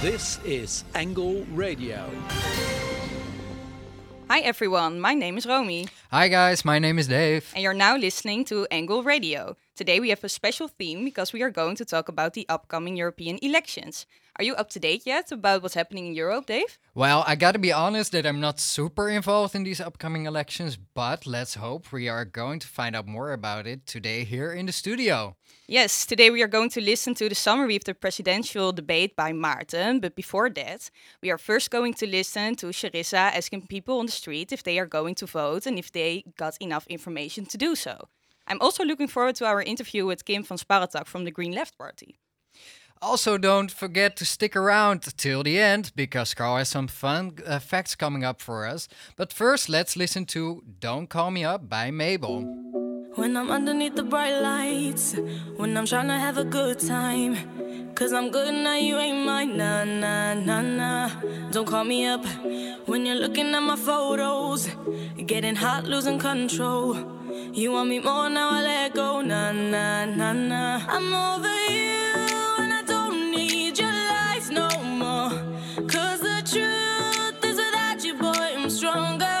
This is Angle Radio. Hi everyone, my name is Romy. Hi guys, my name is Dave. And you're now listening to Angle Radio. Today we have a special theme because we are going to talk about the upcoming European elections. Are you up to date yet about what's happening in Europe, Dave? Well, I gotta be honest that I'm not super involved in these upcoming elections, but let's hope we are going to find out more about it today here in the studio. Yes, today we are going to listen to the summary of the presidential debate by Maarten. But before that, we are first going to listen to Charissa asking people on the street if they are going to vote and if they got enough information to do so. I'm also looking forward to our interview with Kim van Sparrentak from the Green Left Party. Also, don't forget to stick around till the end because Carl has some fun uh, facts coming up for us. But first, let's listen to Don't Call Me Up by Mabel. When I'm underneath the bright lights, when I'm trying to have a good time. Cause I'm good now, you ain't mine. Nah, nah, nah, nah. Don't call me up when you're looking at my photos. Getting hot, losing control. You want me more now, I let go. Nah, nah, nah, nah. I'm over you. And I don't need your lies no more. Cause the truth is without you, boy, I'm stronger.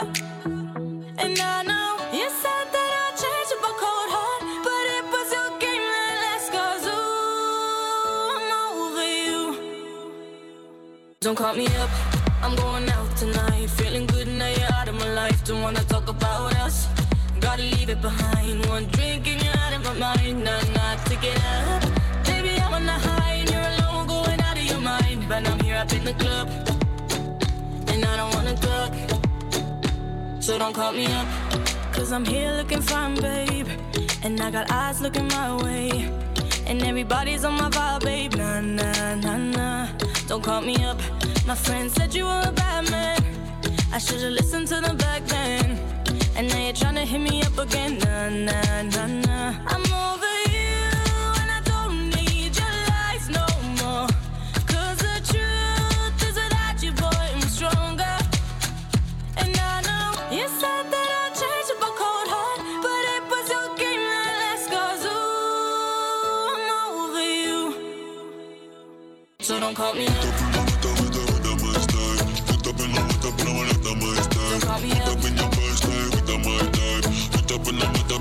And I know you said that I'll change up a cold heart, but it was your game that last. Cause ooh, I'm over you. Don't call me up, I'm going it behind. One drink and you're out of my mind. Nah, nah, take it up. Baby, I'm on the high and you're alone, going out of your mind. But I'm here up in the club, and I don't wanna talk. So don't call me up, cause I'm here looking fine, babe. And I got eyes looking my way. And everybody's on my vibe, babe. Nah, nah, nah, nah. Don't call me up. My friend said you were a bad man. I should've listened to them back then. And now you're trying to hit me up again. Nah, nah, nah, nah. I'm over you, and I don't need your lies no more. Cause the truth is without you, boy, I'm stronger. And I know you said that I'd change up a cold heart, but it was your game that last cause ooh, I'm over you. So don't call me. Don't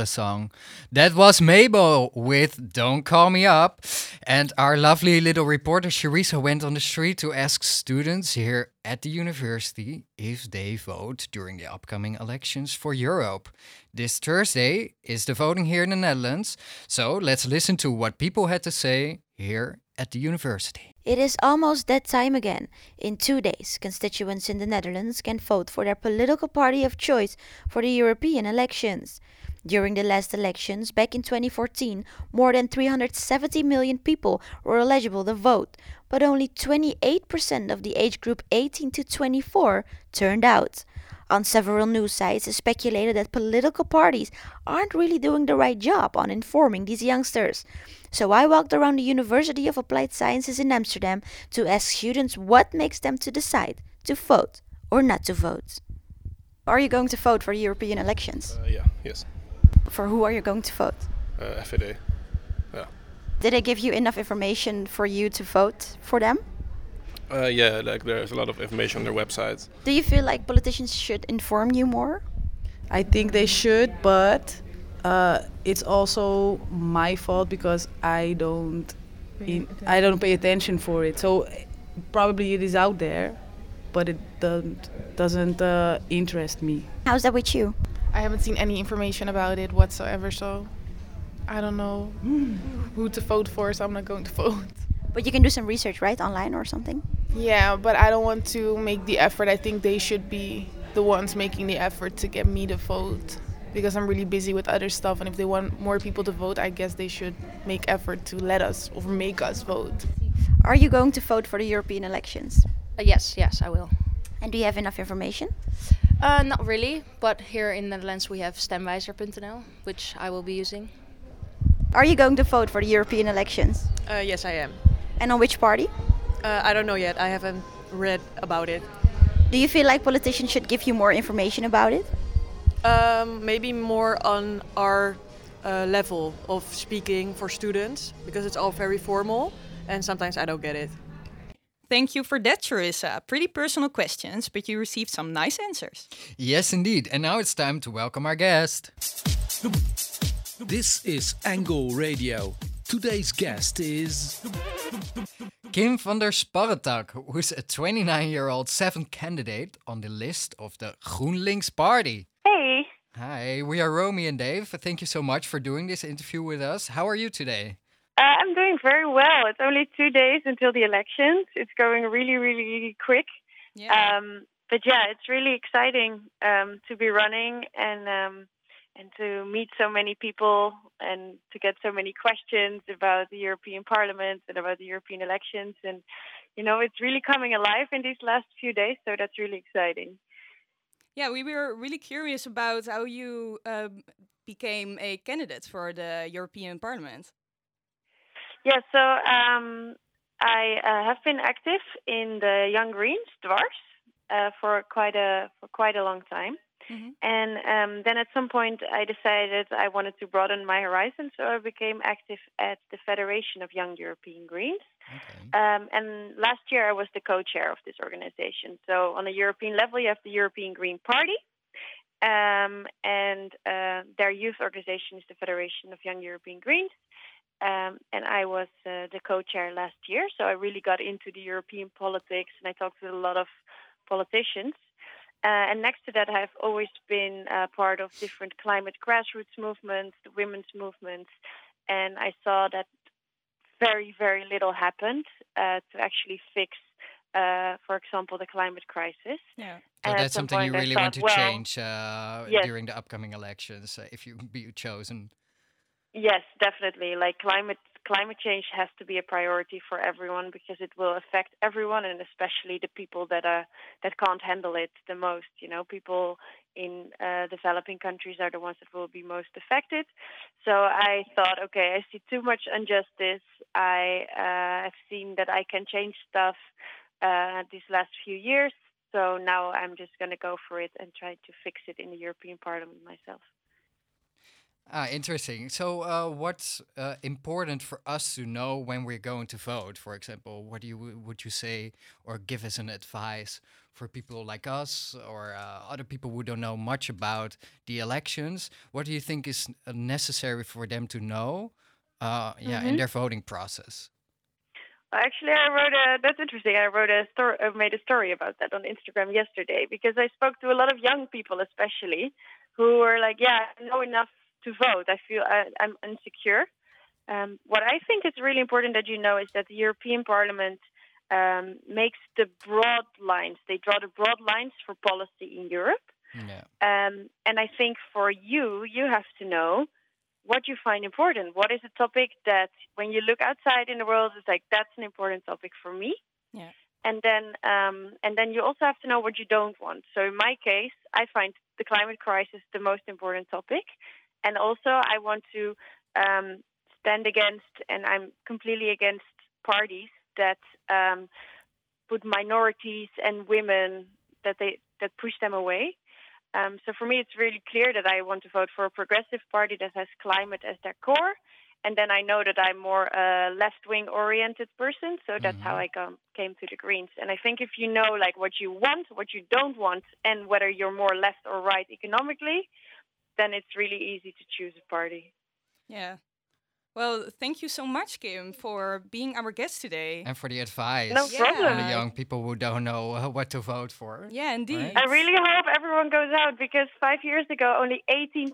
A song. That was Mabel with Don't Call Me Up. And our lovely little reporter Charissa went on the street to ask students here at the university if they vote during the upcoming elections for Europe. This Thursday is the voting here in the Netherlands. So let's listen to what people had to say here at the university. It is almost that time again. In two days, constituents in the Netherlands can vote for their political party of choice for the European elections. During the last elections, back in 2014, more than 370 million people were eligible to vote, but only 28% of the age group 18 to 24 turned out. On several news sites, it's speculated that political parties aren't really doing the right job on informing these youngsters. So I walked around the University of Applied Sciences in Amsterdam to ask students what makes them to decide to vote or not to vote. Are you going to vote for the European elections? Uh, yeah, yes. For who are you going to vote? Uh, FVD. Yeah. Did they give you enough information for you to vote for them? Uh, yeah, like there's a lot of information on their websites. Do you feel like politicians should inform you more? I think they should, but uh, it's also my fault because I don't, in, I don't pay attention for it. So probably it is out there, but it doesn't doesn't uh, interest me. How's that with you? I haven't seen any information about it whatsoever, so I don't know who to vote for, so I'm not going to vote. But you can do some research, right, online or something. Yeah, but I don't want to make the effort. I think they should be the ones making the effort to get me to vote because I'm really busy with other stuff. And if they want more people to vote, I guess they should make effort to let us or make us vote. Are you going to vote for the European elections? Uh, yes, yes, I will. And do you have enough information? Uh, not really, but here in the Netherlands we have stemwijzer.nl, which I will be using. Are you going to vote for the European elections? Uh, yes, I am. And on which party? Uh, I don't know yet. I haven't read about it. Do you feel like politicians should give you more information about it? Um, maybe more on our uh, level of speaking for students because it's all very formal and sometimes I don't get it. Thank you for that, Charissa. Pretty personal questions, but you received some nice answers. Yes, indeed. And now it's time to welcome our guest. This is Angle Radio. Today's guest is Kim van der Sparrentak, who's a 29 year old seventh candidate on the list of the GroenLinks Party. Hey. Hi, we are Romy and Dave. Thank you so much for doing this interview with us. How are you today? Uh, I'm doing very well. It's only two days until the elections. It's going really, really, really quick. Yeah. Um, but yeah, it's really exciting um, to be running and um, and to meet so many people and to get so many questions about the European Parliament and about the European elections. And you know, it's really coming alive in these last few days. So that's really exciting. Yeah, we were really curious about how you um, became a candidate for the European Parliament. Yeah, so um, I uh, have been active in the Young Greens, Dwars, uh, for quite a for quite a long time. And um, then at some point, I decided I wanted to broaden my horizon, so I became active at the Federation of Young European Greens. Um, and last year, I was the co-chair of this organization. So on a European level, you have the European Green Party, um, and uh, their youth organization is the Federation of Young European Greens. Um, and I was uh, the co-chair last year, so I really got into the European politics, and I talked to a lot of politicians. Uh, and next to that, I've always been uh, part of different climate grassroots movements, the women's movements, and I saw that very, very little happened uh, to actually fix, uh, for example, the climate crisis. Yeah. So And at that's some something you really thought, want to well, change uh, yes. during the upcoming elections uh, if you be chosen. Yes, definitely. Like climate climate change has to be a priority for everyone because it will affect everyone and especially the people that are that can't handle it the most. You know, people in uh, developing countries are the ones that will be most affected. So I thought, okay, I see too much injustice. I uh, have seen that I can change stuff uh, these last few years. So now I'm just going to go for it and try to fix it in the European Parliament myself. Ah, interesting. So, uh, what's uh, important for us to know when we're going to vote? For example, what do you would you say or give us an advice for people like us or uh, other people who don't know much about the elections? What do you think is uh, necessary for them to know? Uh, yeah, in Mhm. their voting process. Actually, I wrote a. That's interesting. I wrote a story. I made a story about that on Instagram yesterday because I spoke to a lot of young people, especially, who were like, "Yeah, I know enough to vote. I feel I, I'm insecure." Um, what I think is really important that you know is that the European Parliament um, makes the broad lines. They draw the broad lines for policy in Europe. Yeah. Um, and I think for you, you have to know what you find important. What is a topic that, when you look outside in the world, is like that's an important topic for me. Yeah. And then, um, and then you also have to know what you don't want. So in my case, I find the climate crisis the most important topic, and also I want to um, stand against, and I'm completely against parties that um, put minorities and women that they that push them away. Um, so for me, it's really clear that I want to vote for a progressive party that has climate as their core. And then I know that I'm more a left-wing oriented person, so that's how I come, came to the Greens. And I think if you know like what you want, what you don't want, and whether you're more left or right economically, then it's really easy to choose a party. Yeah. Well, thank you so much, Kim, for being our guest today. And for the advice. No problem. For the young people who don't know uh, what to vote for. Yeah, indeed. Right? I really hope everyone goes out because five years ago, only 18%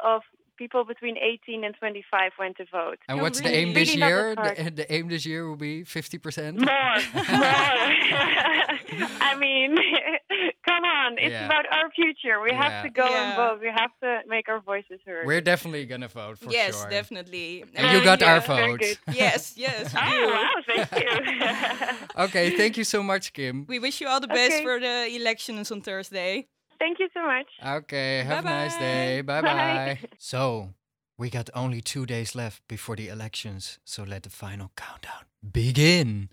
of people between 18 and 25 went to vote. And Oh, what's the aim this Really year? The, the aim this year will be 50%? More, more. I mean, come on, it's Yeah. about our future. We Yeah. have to go Yeah. and vote. We have to make our voices heard. We're definitely going to vote for yes, sure. definitely. And you got uh, Yeah, our very vote. yes, yes. oh, wow, thank you. okay, thank you so much, Kim. We wish you all the best Okay. for the elections on Thursday. thank you so much. Okay, have a nice Bye-bye. day. Bye Bye. bye. So, we got only two days left before the elections, so let the final countdown begin.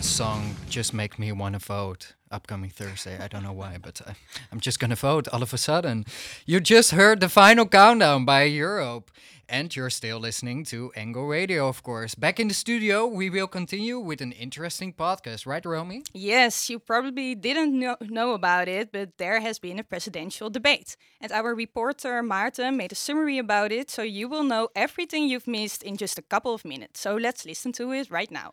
Song just make me want to vote upcoming Thursday. I don't know why, but uh, I'm just gonna vote all of a sudden. You just heard the final countdown by Europe. And you're still listening to Angle Radio, of course. Back in the studio, we will continue with an interesting podcast, right, Romy? Yes, you probably didn't know, know about it, but there has been a presidential debate. And our reporter Maarten made a summary about it, so you will know everything you've missed in just a couple of minutes. So let's listen to it right now.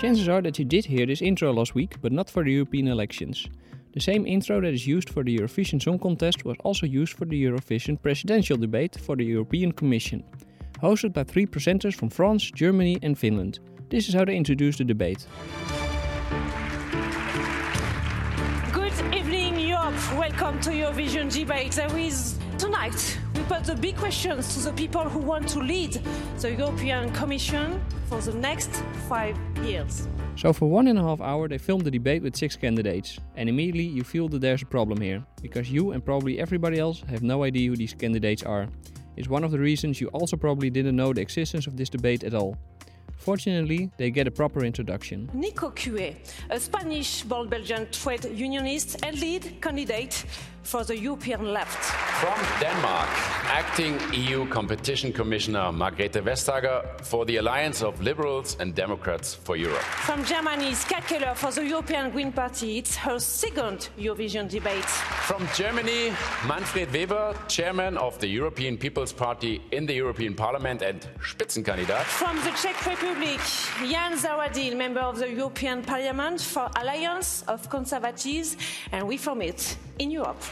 Chances are that you did hear this intro last week, but not for the European elections. The same intro that is used for the Eurovision Song Contest was also used for the Eurovision presidential debate for the European Commission, hosted by three presenters from France, Germany, and Finland. This is how they introduced the debate. Good evening, Europe. Welcome to Eurovision debate. There is tonight we put the big questions to the people who want to lead the European Commission for the next five years. So for one and a half hour they filmed the debate with six candidates, and immediately you feel that there's a problem here, because you and probably everybody else have no idea who these candidates are. It's one of the reasons you also probably didn't know the existence of this debate at all. Fortunately, they get a proper introduction. Nico Cué, a Spanish born Belgian trade unionist and lead candidate for the European left. From Denmark, acting EU competition commissioner Margrethe Vestager for the Alliance of Liberals and Democrats for Europe. From Germany, Ska Keller for the European Green Party. It's her second Eurovision debate. From Germany, Manfred Weber, chairman of the European People's Party in the European Parliament and Spitzenkandidat. From the Czech Republic, Jan Zahradil, member of the European Parliament for Alliance of Conservatives and Reformists in Europe.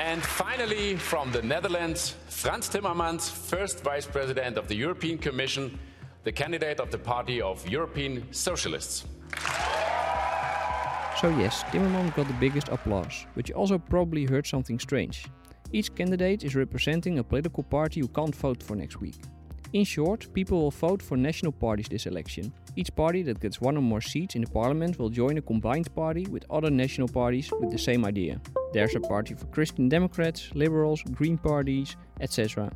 And finally, from the Netherlands, Frans Timmermans, first vice president of the European Commission, the candidate of the Party of European Socialists. So yes, Timmermans got the biggest applause, but you also probably heard something strange. Each candidate is representing a political party you can't vote for next week. In short, people will vote for national parties this election. Each party that gets one or more seats in the parliament will join a combined party with other national parties with the same idea. There's a party for Christian Democrats, Liberals, Green parties, etc.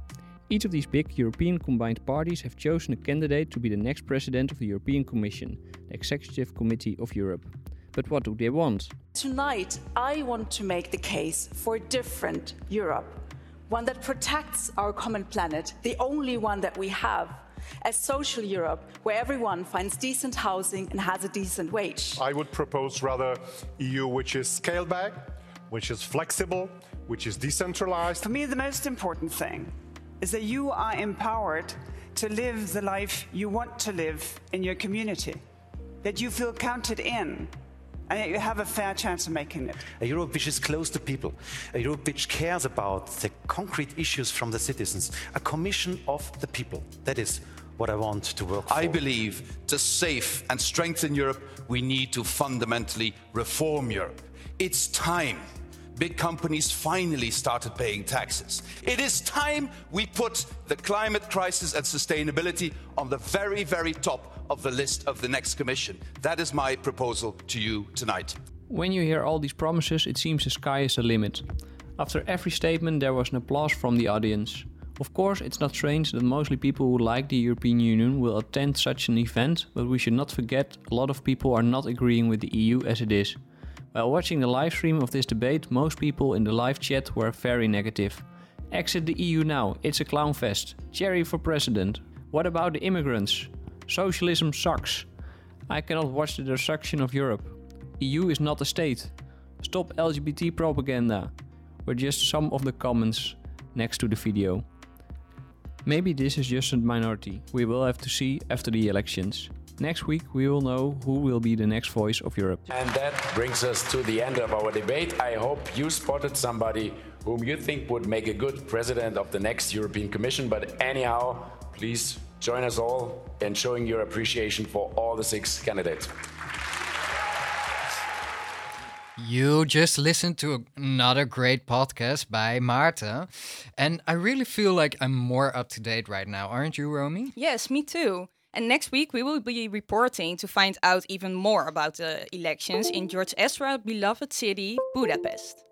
Each of these big European combined parties have chosen a candidate to be the next president of the European Commission, the Executive Committee of Europe. But what do they want? Tonight, I want to make the case for a different Europe, one that protects our common planet, the only one that we have, a social Europe where everyone finds decent housing and has a decent wage. I would propose rather EU which is scaled back, which is flexible, which is decentralized. For me, the most important thing is that you are empowered to live the life you want to live in your community, that you feel counted in, and you have a fair chance of making it. A Europe which is close to people, a Europe which cares about the concrete issues from the citizens, a commission of the people. That is what I want to work for. I believe to save and strengthen Europe, we need to fundamentally reform Europe. It's time big companies finally started paying taxes. It is time we put the climate crisis and sustainability on the very, very top of the list of the next Commission. That is my proposal to you tonight. When you hear all these promises, it seems the sky is the limit. After every statement, there was an applause from the audience. Of course, it's not strange that mostly people who like the European Union will attend such an event, but we should not forget a lot of people are not agreeing with the EU as it is. While watching the live stream of this debate, most people in the live chat were very negative. Exit the EU now, it's a clown fest. Cherry for president. What about the immigrants? Socialism sucks. I cannot watch the destruction of Europe. EU is not a state. Stop LGBT propaganda. Were just some of the comments next to the video. Maybe this is just a minority. We will have to see after the elections. Next week we will know who will be the next voice of Europe. And that brings us to the end of our debate. I hope you spotted somebody whom you think would make a good president of the next European Commission. But anyhow, please join us all in showing your appreciation for all the six candidates. You just listened to another great podcast by Maarten. And I really feel like I'm more up to date right now, aren't you, Romy? Yes, me too. And next week we will be reporting to find out even more about the elections in George Ezra's beloved city, Budapest.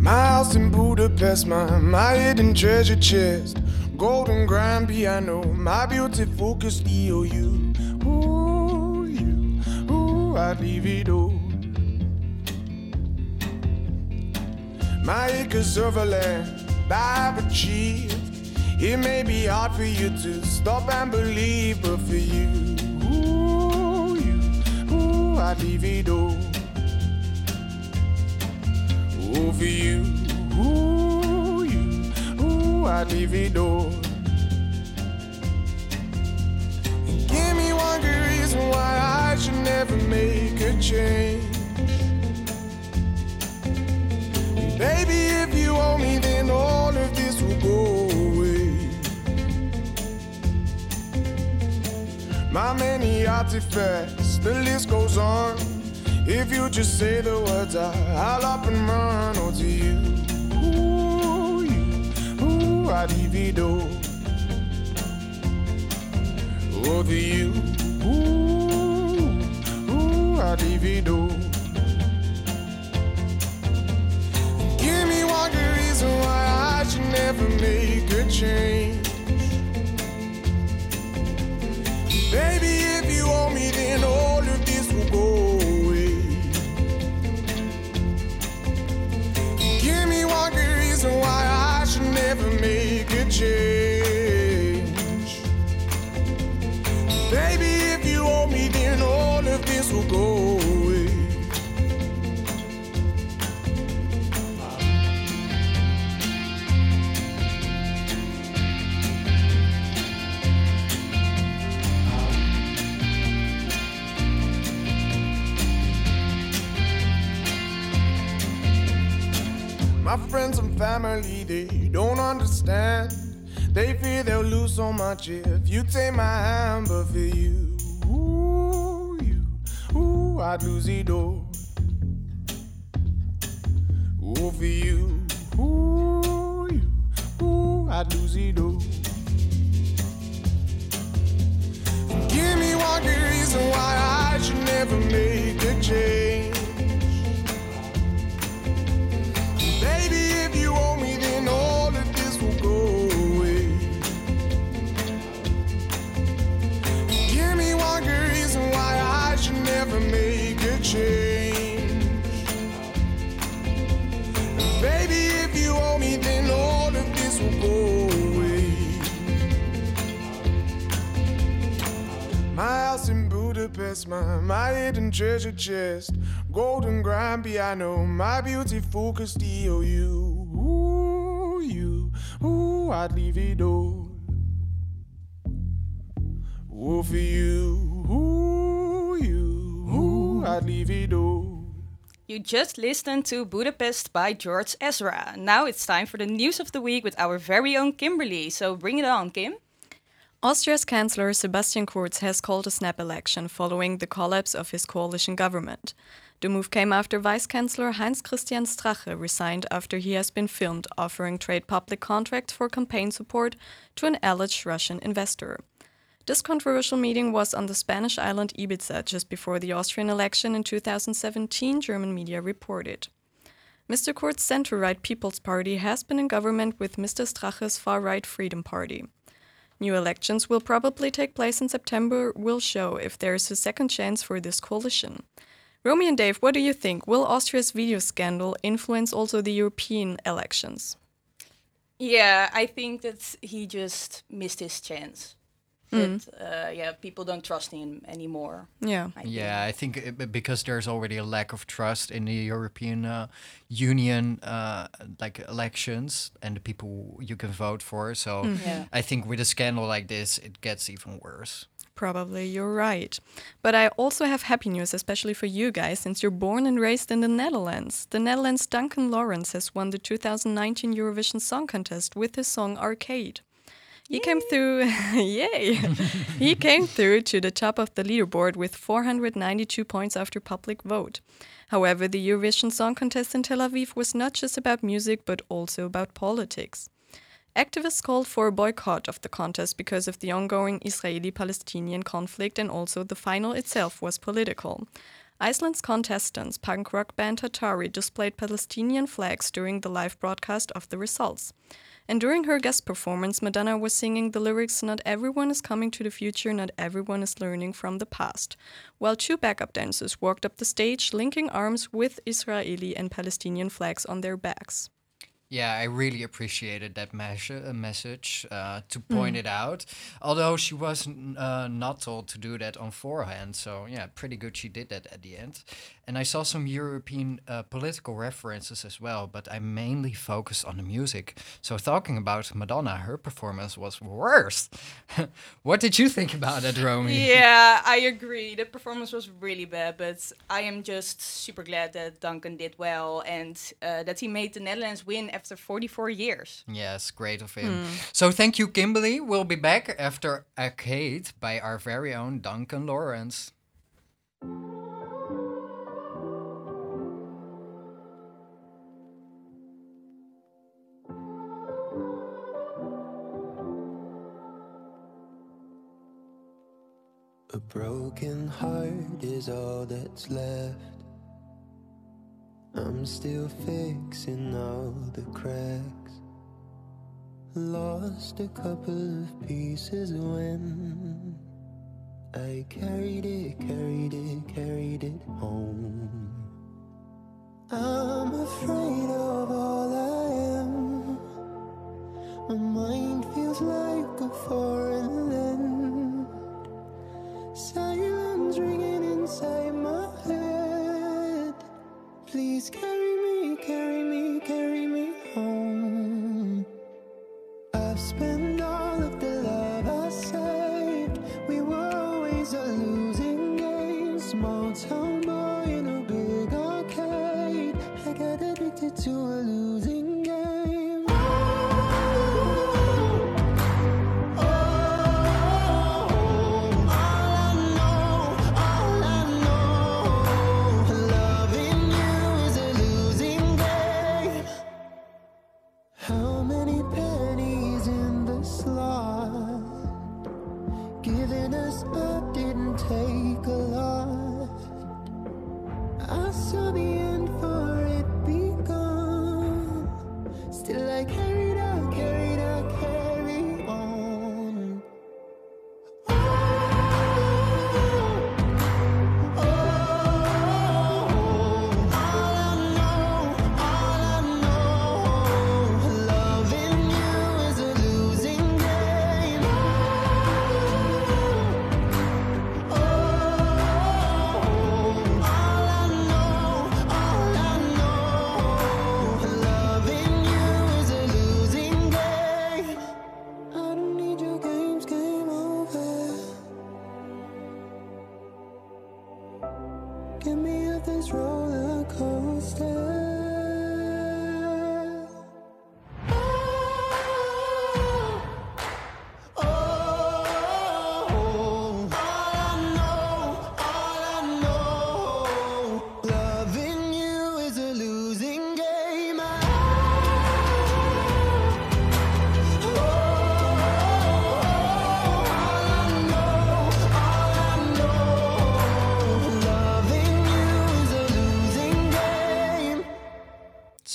My house in Budapest, my, my hidden treasure chest, golden grand piano, my beauty focus EOU. Ooh, you, ooh, I'd leave it all. My acres of land I've achieved. It may be hard for you to stop and believe, but for you, ooh, you, ooh, I'd leave it all. Ooh, for you, ooh, you, ooh, I'd leave it all. Give me one good reason why I should never make a change. My many artifacts, the list goes on. If you just say the words, I, I'll up and run. Oh, to you, ooh, you, ooh, I'd divido. Oh, to you, ooh, ooh, I'd divido. Give me one good reason why I should never make a change. Baby, if you want me, then all of this will go away. Give me one good reason why I should never make a change. My friends and family, they don't understand. They fear they'll lose so much if you take my hand, but for you, ooh, you, ooh, I'd lose it all. Ooh, for you, ooh, you, ooh, I'd lose it all. Give me one My, my hidden treasure chest, golden grand piano, my beautiful Castillo, you, ooh, you, ooh, I'd leave it all. Ooh, for you, ooh, you, ooh, I'd leave it all. You just listened to Budapest by George Ezra. Now it's time for the news of the week with our very own Kimberly. So bring it on, Kim. Austria's Chancellor Sebastian Kurz has called a snap election following the collapse of his coalition government. The move came after Vice Chancellor Heinz Christian Strache resigned after he has been filmed offering trade public contracts for campaign support to an alleged Russian investor. This controversial meeting was on the Spanish island Ibiza just before the Austrian election in 2017, German media reported. Mr. Kurz's center right People's Party has been in government with Mr. Strache's far right Freedom Party. New elections will probably take place in September, will show if there is a second chance for this coalition. Romy and Dave, what do you think? Will Austria's video scandal influence also the European elections? Yeah, I think that he just missed his chance. Mm. That, uh, yeah, people don't trust him anymore. Yeah. I think. Yeah, I think uh, b- because there's already a lack of trust in the European uh, Union, uh, like elections and the people you can vote for. So Mm. Yeah. I think with a scandal like this, it gets even worse. Probably, you're right. But I also have happy news, especially for you guys, since you're born and raised in the Netherlands. The Netherlands' Duncan Lawrence has won the 2019 Eurovision Song Contest with his song Arcade. He came through, yay! he came through to the top of the leaderboard with 492 points after public vote. However, the Eurovision Song Contest in Tel Aviv was not just about music, but also about politics. Activists called for a boycott of the contest because of the ongoing Israeli Palestinian conflict and also the final itself was political. Iceland's contestants, punk rock band Hatari, displayed Palestinian flags during the live broadcast of the results. And during her guest performance, Madonna was singing the lyrics Not everyone is coming to the future, not everyone is learning from the past, while two backup dancers walked up the stage, linking arms with Israeli and Palestinian flags on their backs. Yeah, I really appreciated that mes- uh, message uh, to point Mm. it out. Although she was uh, not told to do that on forehand, so yeah, pretty good she did that at the end. And I saw some European uh, political references as well, but I mainly focused on the music. So talking about Madonna, her performance was worst. what did you think about that, Romy? Yeah, I agree. The performance was really bad, but I am just super glad that Duncan did well and uh, that he made the Netherlands win after 44 years. Yes, great of him. Hmm. So thank you, Kimberly. We'll be back after Arcade by our very own Duncan Lawrence. A broken heart is all that's left. I'm still fixing all the cracks. Lost a couple of pieces when I carried it, carried it, carried it home. I'm afraid of all I am. My mind feels like a foreign land. Silence ringing inside my. Please carry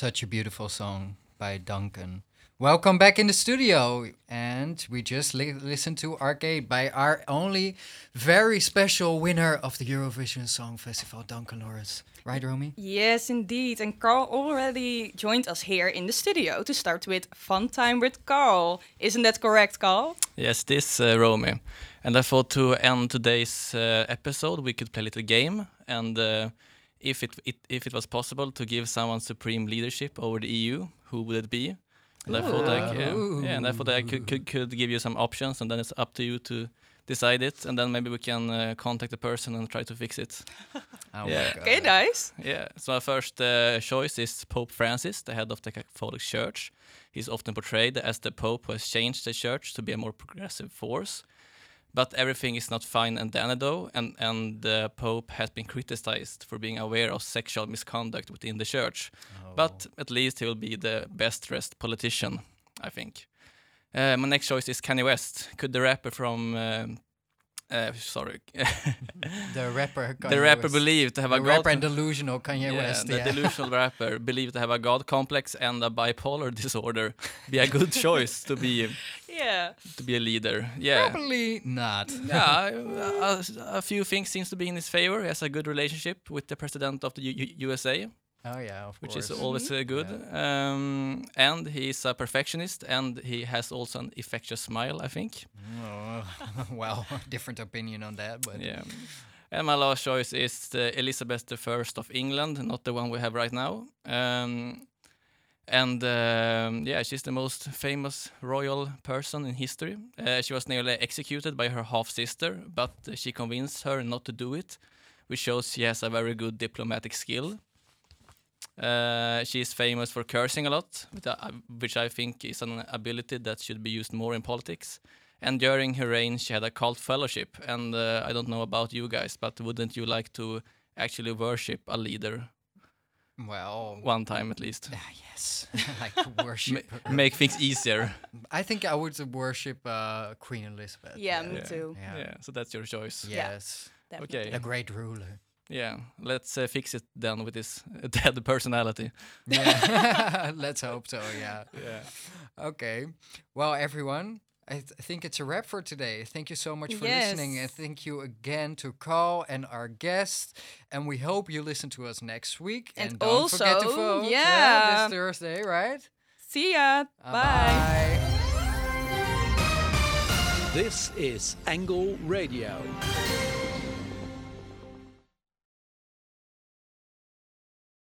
Such a beautiful song by Duncan. Welcome back in the studio. And we just li- listened to Arcade by our only very special winner of the Eurovision Song Festival, Duncan Lawrence. Right, Romy? Yes, indeed. And Carl already joined us here in the studio to start with Fun Time with Carl. Isn't that correct, Carl? Yes, this uh, Romy. And I thought to end today's uh, episode, we could play a little game. And uh, if it, it if it was possible to give someone supreme leadership over the EU, who would it be? And I thought I, c- yeah, yeah, and I thought I could, could could give you some options, and then it's up to you to decide it, and then maybe we can uh, contact the person and try to fix it. Oh my yeah. God. Okay, nice. Yeah. So our first uh, choice is Pope Francis, the head of the Catholic Church. He's often portrayed as the Pope who has changed the Church to be a more progressive force. But everything is not fine and dandy though, and, and the Pope has been criticized for being aware of sexual misconduct within the Church. But at least he will be the best dressed politician, I think. Uh, my next choice is Kanye West. Could the rapper from um, uh, sorry, The rapper Kanye the rapper West. believe to have a The god rapper and delusional Kanye yeah, West, the yeah. delusional rapper believed to have a god complex and a bipolar disorder be a good choice to be Yeah. to be a leader. Yeah, Probably not. yeah, a, a few things seems to be in his favor. He has a good relationship with the president of the U- U- USA. Oh, yeah, of which course. is always uh, good. Um, and he's a perfectionist, and he has also an infectious smile. I think. Oh, well, different opinion on that, but Yeah. And my last choice is uh, Elizabeth I of England, not the one we have right now. Um, and um, yeah, she's the most famous royal person in history. Uh, she was nearly executed by her half sister, but she convinced her not to do it, which shows she has a very good diplomatic skill. Uh, she is famous for cursing a lot, which I, which I think is an ability that should be used more in politics. And during her reign, she had a cult fellowship. And uh, I don't know about you guys, but wouldn't you like to actually worship a leader? Well, one time at least. yes, like worship. Ma- make things easier. I think I would worship uh, Queen Elizabeth. Yeah, me too. Yeah. Yeah. so that's your choice. Yes. definitely. Okay. A great ruler. Yeah, let's uh, fix it then with his dead personality. Yeah, let's hope so. Yeah. Yeah. Okay. Well, everyone, I, th- think it's a wrap for today. Thank you so much for listening, and thank you again to Carl and our guests. And we hope you listen to us next week. And don't forget to also, vote. yeah. this Thursday, right? See ya. Uh, Bye. This is Angle Radio.